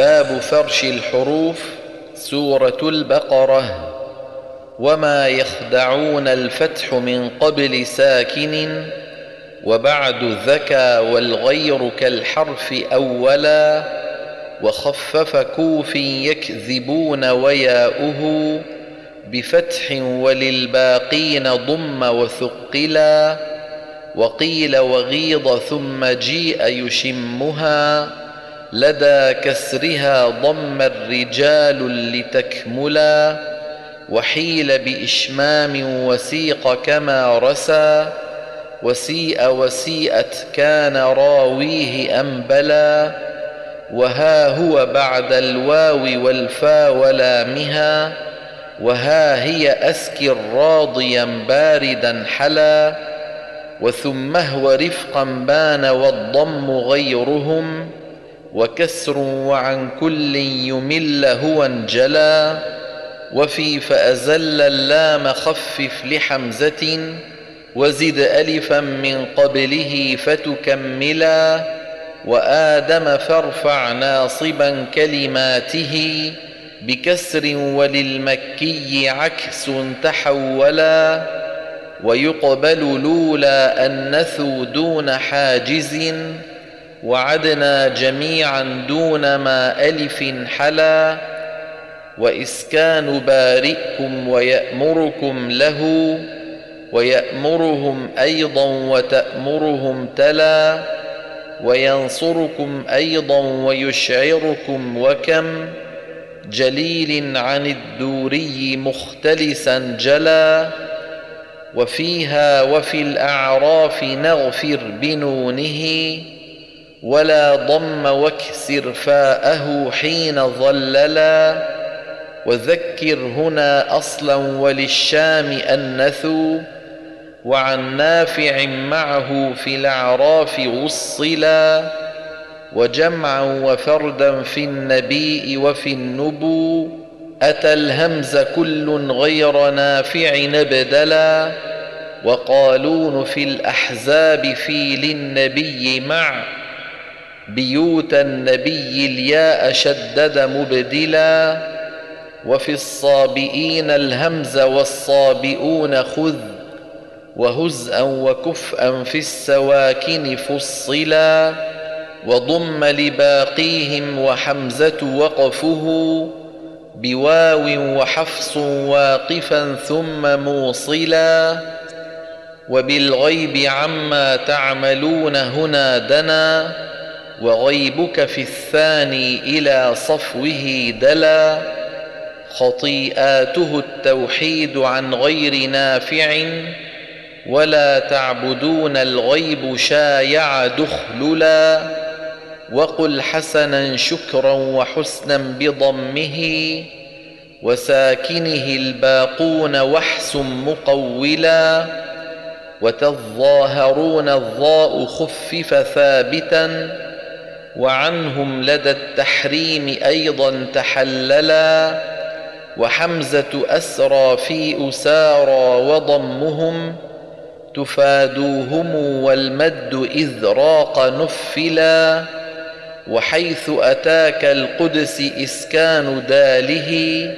باب فرش الحروف سورة البقرة وما يخدعون الفتح من قبل ساكن وبعد ذكى والغير كالحرف أولا وخفف كوف يكذبون وياؤه بفتح وللباقين ضم وثقلا وقيل وغيض ثم جيء يشمها لدى كسرها ضم الرجال لتكملا وحيل بإشمام وسيق كما رسى وسيء وسيئت كان راويه أنبلا وها هو بعد الواو والفا ولامها وها هي أسكر راضيا باردا حلا وثم هو رفقا بان والضم غيرهم وكسر وعن كل يمل هو انجلى وفي فأزل اللام خفف لحمزة وزد ألفا من قبله فتكملا وآدم فارفع ناصبا كلماته بكسر وللمكي عكس تحولا ويقبل لولا النثو دون حاجز وعدنا جميعا دون ما ألف حلا وإسكان بارئكم ويأمركم له ويأمرهم أيضا وتأمرهم تلا وينصركم أيضا ويشعركم وكم جليل عن الدوري مختلسا جلا وفيها وفي الأعراف نغفر بنونه ولا ضم واكسر فاءه حين ظللا. وذكر هنا أصلا وللشام أنثوا وعن نافع معه في الأعراف وصلا وجمعا وفردا في النبيء وفي النبو. أتى الهمز كل غير نافع نبدلا. وقالون في الأحزاب في للنبي مع. بيوت النبي الياء شدد مبدلا وفي الصابئين الهمز والصابئون خذ وهزءا وكفءا في السواكن فصلا وضم لباقيهم وحمزة وقفه بواو وحفص واقفا ثم موصلا وبالغيب عما تعملون هنا دنا. وغيبك في الثاني إلى صفوه دلا خطيئاته التوحيد عن غير نافع ولا تعبدون الغيب شايع دخللا وقل حسنا شكرا وحسنا بضمه وساكنه الباقون وحس مقولا وتظاهرون الضاء خفف ثابتا وعنهم لدى التحريم أيضا تحللا وحمزة أسرى في أسارى وضمهم تفادوهم والمد إذ راق نفلا وحيث أتاك القدس إسكان داله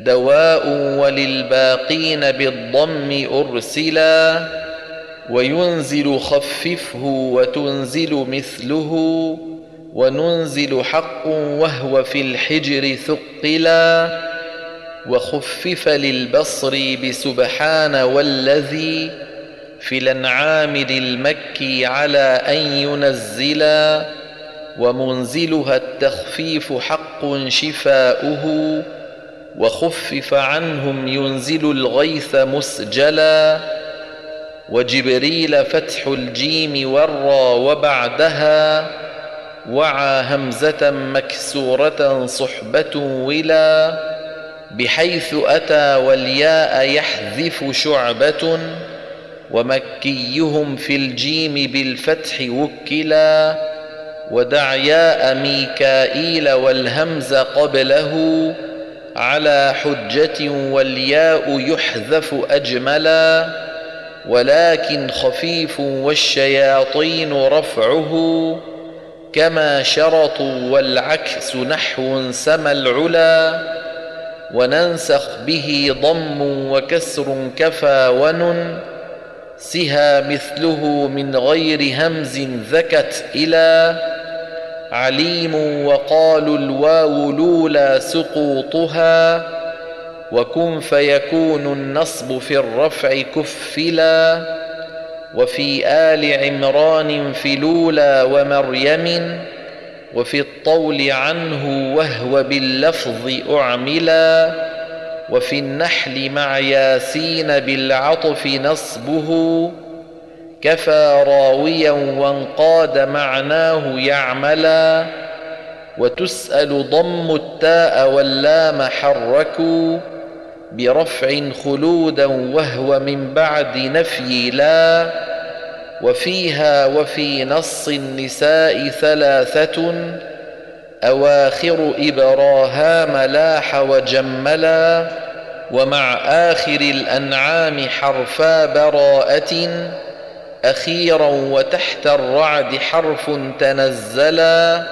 دواء وللباقين بالضم أرسلا وينزل خففه وتنزل مثله وننزل حق وهو في الحجر ثقلا وخفف للبصر بسبحان والذي في الأنعام للمكي على أن ينزلا ومنزلها التخفيف حق شفاؤه وخفف عنهم ينزل الغيث مسجلا وجبريل فتح الجيم والرا وبعدها وعى همزة مكسورة صحبة ولا بحيث أتى والياء يحذف شعبة ومكيهم في الجيم بالفتح وكلا ودع ياء ميكائيل والهمز قبله على حجة والياء يحذف أجملا ولكن خفيف والشياطين رفعه كما شرطوا والعكس نحو سما العلا وننسخ به ضم وكسر كفى ونن سها مثله من غير همز ذكت إلى عليم وقالوا الواو لولا سقوطها وكن فيكون النصب في الرفع كفلا وفي آل عمران في لولا ومريم وفي الطول عنه وهو باللفظ أعملا وفي النحل مع ياسين بالعطف نصبه كفى راويا وانقاد معناه يعملا وتسأل ضم التاء واللام حركوا برفع خلودا وهو من بعد نفي لا وفيها وفي نص النساء ثلاثة أواخر إبراهام لاح وجملا ومع آخر الأنعام حرفا براءة أخيرا وتحت الرعد حرف تنزلا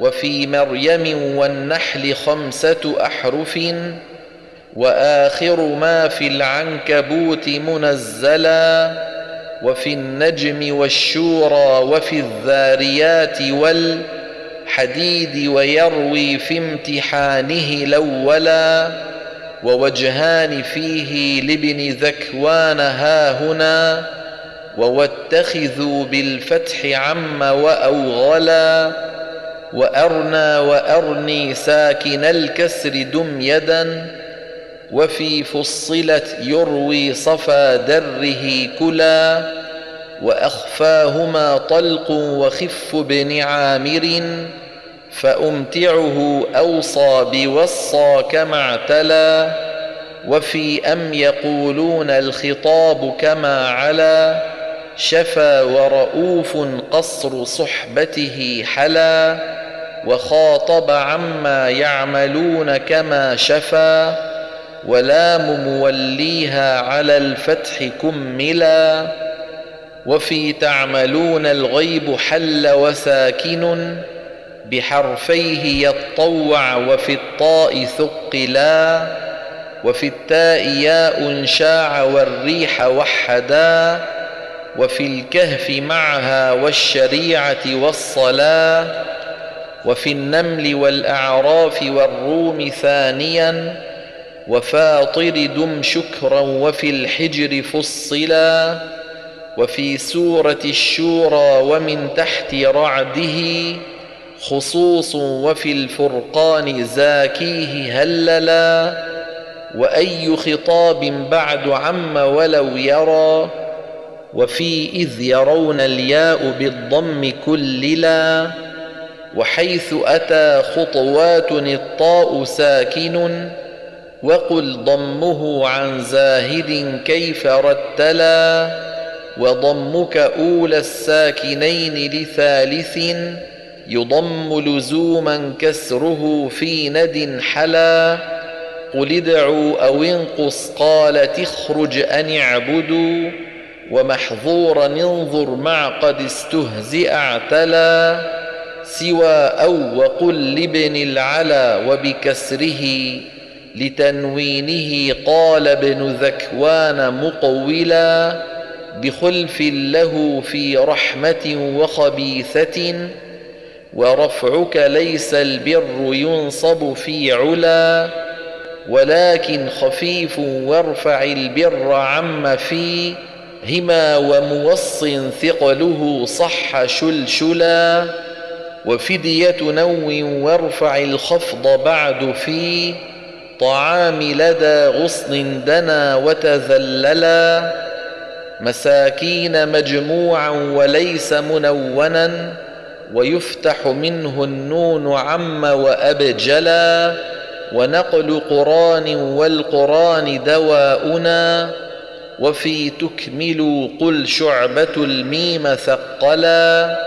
وفي مريم والنحل خمسة أحرف وآخر ما في العنكبوت منزلا وفي النجم والشورى وفي الذاريات والحديد ويروي في امتحانه الأولا ووجهان فيه لابن ذكوان هاهنا وواتخذوا بالفتح عم وأوغلا وأرنى وأرني ساكن الكسر دم يدا وفي فصلت يروي صفا دره كلا وأخفاهما طلق وخف بن عامر فأمتعه أوصى بوصى كما اعتلى وفي أم يقولون الخطاب كما علا شفى ورؤوف قصر صحبته حلا وخاطب عما يعملون كما شفى ولام موليها على الفتح كملا وفي تعملون الغيب حل وساكن بحرفيه يطوع وفي الطاء ثقلا وفي التاء ياء شاع والريح وحدا وفي الكهف معها والشريعة والصلاة وفي النمل والأعراف والروم ثانيا وفاطر دم شكرا وفي الحجر فصلا وفي سورة الشورى ومن تحت رعده خصوص وفي الفرقان زاكيه هللا وأي خطاب بعد عم ولو يرى وفي إذ يرون الياء بالضم كللا وحيث أتى خطوات الطاء ساكن وقل ضمه عن زاهد كيف رتلا وضمك أولى الساكنين لثالث يضم لزوما كسره في ند حلا قل ادعوا أو انقص قال تخرج أن اعبدوا ومحظورا انظر مع قد استهزئ اعتلى سوى أو وقل لابن العلا وبكسره لتنوينه قال ابن ذكوان مطولا بخلف له في رحمة وخبيثة ورفعك ليس البر ينصب في علا ولكن خفيف وارفع البر عم في هما وموص ثقله صح شلشلا وفدية نو وارفع الخفض بعد في طعام لدى غصن دنا وتذللا. مساكين مجموعا وليس منونا ويفتح منه النون عم وأبجلا. ونقل قرآن والقرآن دواؤنا. وفي تكملوا قل شعبة الميم ثقلا.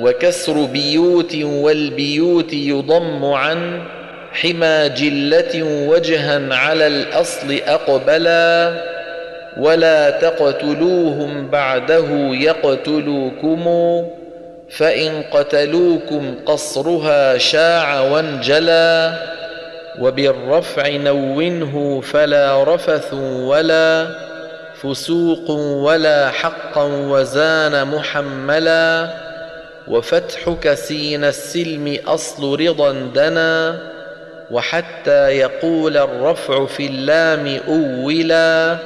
وكسر بيوت والبيوت يضم عن حمى جلة وجها على الأصل أقبلا ولا تقتلوهم بعده يقتلوكم فإن قتلوكم قصرها شاع وانجلى وبالرفع نونه فلا رفث ولا فسوق ولا حقا وزان محملا وفتحك سين السلم أصل رضا دنا وحتى يقول الرفع في اللام أولا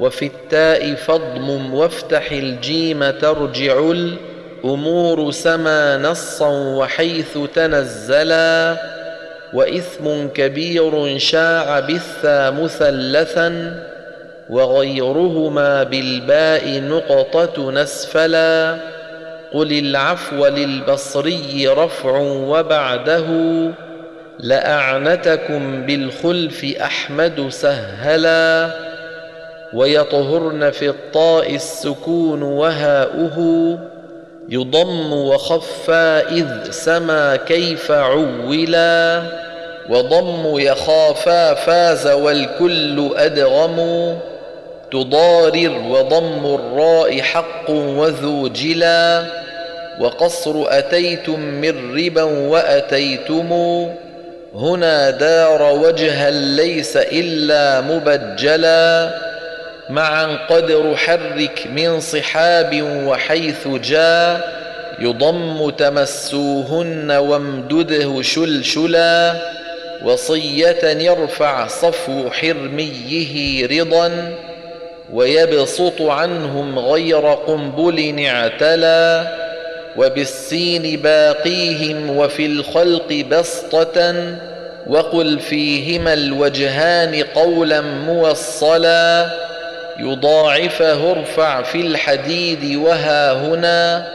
وفي التاء فضم وافتح الجيم ترجع الأمور سما نصا وحيث تنزلا وإثم كبير شاع بالثا مثلثا وغيرهما بالباء نقطة نسفلا قل العفو للبصري رفع وبعده لأعنتكم بالخلف أحمد سهلا ويطهرن في الطاء السكون وهاؤه يضم وخفا إذ سما كيف عولا وضم يخافا فاز والكل أدغم تضارر وضم الراء حق وذو جلا وقصر أتيتم من ربا وأتيتم هنا دار وجها ليس إلا مبجلا معا قدر حرك من صحاب وحيث جاء يضم تمسوهن وامدده شلشلا وصية يرفع صفو حرميه رضا ويبسط عنهم غير قنبل اعتلى وبالسين باقيهم وفي الخلق بسطة وقل فيهما الوجهان قولا موصلا يضاعفه ارفع في الحديد وها هنا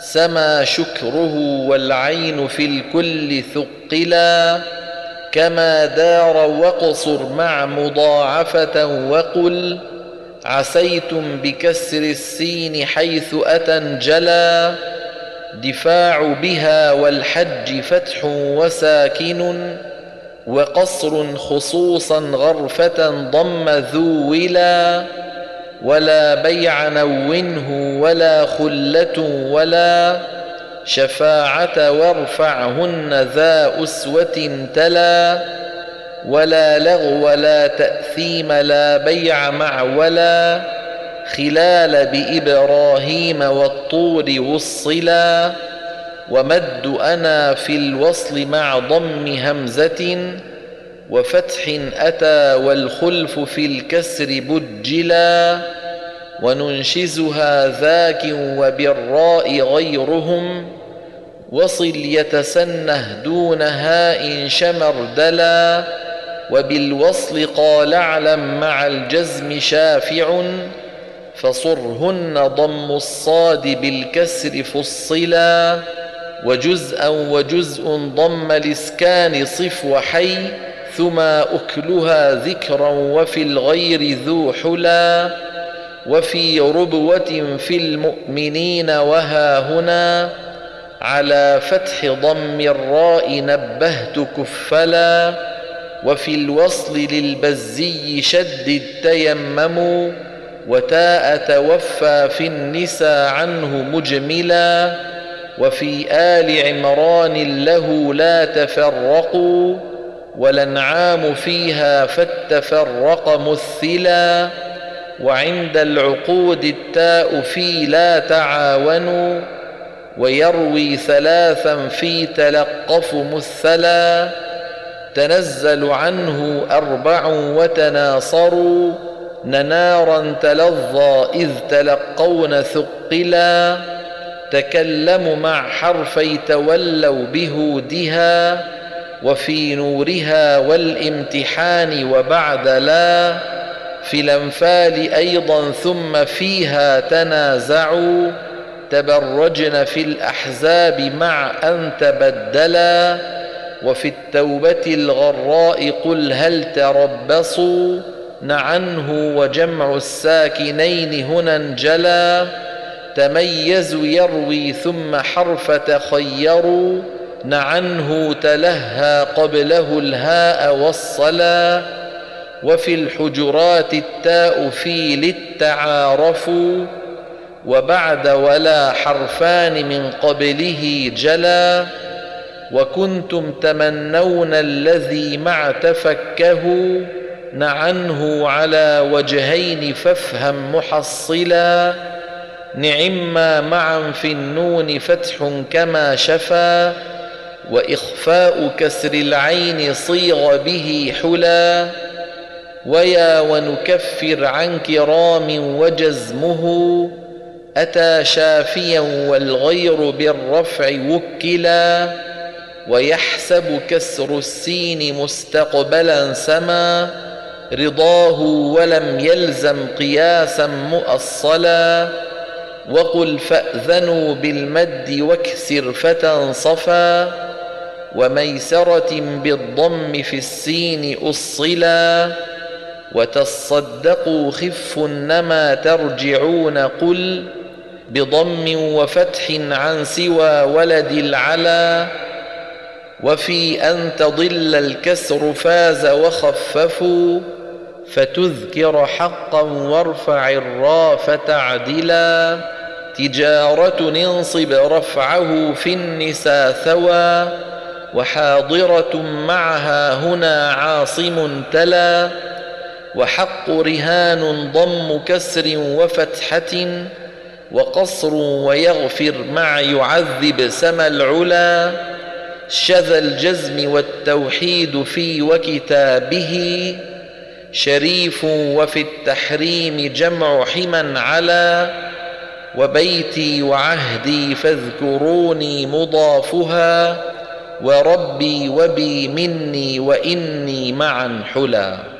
سما شكره والعين في الكل ثقلا كما دار واقصر مع مضاعفة وقل عسيتم بكسر السين حيث أتنجلا دفاع بها والحج فتح وساكن وقصر خصوصا غرفة ضم ذو ولا ولا بيع نونه ولا خلة ولا شفاعة وارفعهن ذا أسوة تلا ولا لغو ولا تأثيم لا بيع مع ولا خلال بإبراهيم والطور وصلا ومد أنا في الوصل مع ضم همزة وفتح أتى والخلف في الكسر بجلا وننشزها ذاك وبالراء غيرهم وصل يتسنه دون هاء شمردلا وبالوصل قال اعلم مع الجزم شافع فصرهن ضم الصاد بالكسر فصلا وجزءا وجزء ضم الاسكان صف وحي ثما أكلها ذكرا وفي الغير ذو حلا وفي ربوة في المؤمنين وها هنا على فتح ضم الراء نبهت كفلا وفي الوصل للبزي شدد تيمموا وتاء توفى في النسى عنه مجملا وفي آل عمران له لا تفرقوا والأنعام فيها فالتفرق مثلا وعند العقود التاء في لا تعاونوا ويروي ثلاثا في تلقف مثلا تنزل عنه أربع وتناصروا. ننارا تلظى إذ تلقون ثقلا تكلموا مع حرفي تولوا بهودها وفي نورها والامتحان وبعد لا في الانفال أيضا ثم فيها تنازعوا تبرجن في الاحزاب مع ان تبدلا وفي التوبه الغراء قل هل تربصوا نعنه وجمع الساكنين هنا انجلى تميزوا يروي ثم حرف تخيروا نعنه تلهى قبله الهاء والصلا وفي الحجرات التاء في للتعارفوا وبعد ولا حرفان من قبله جلا وكنتم تمنون الذي مع تفكه نعنه على وجهين فافهم محصلا نعما معا في النون فتح كما شفا وإخفاء كسر العين صيغ به حلا ويا ونكفر عن كرام وجزمه أتى شافيا والغير بالرفع وكلا ويحسب كسر السين مستقبلا سما رضاه ولم يلزم قياسا مؤصلا وقل فأذنوا بالمد واكسر فتنصفا وميسرة بالضم في السين أصلا وتصدقوا خف نما ترجعون قل بضم وفتح عن سوى ولد العلا وفي أن تضل الكسر فاز وخففوا فتذكر حقا وارفع الراء فتعدلا تجارة انصب رفعه في النساء ثوى وحاضرة معها هنا عاصم تلا. وحق رهان ضم كسر وفتحة وقصر ويغفر مع يعذب سما العلا. شذا الجزم والتوحيد في وكتابه شريف وفي التحريم جمع حما على وبيتي وعهدي فاذكروني مضافها وربي وبي مني وإني معا حلا.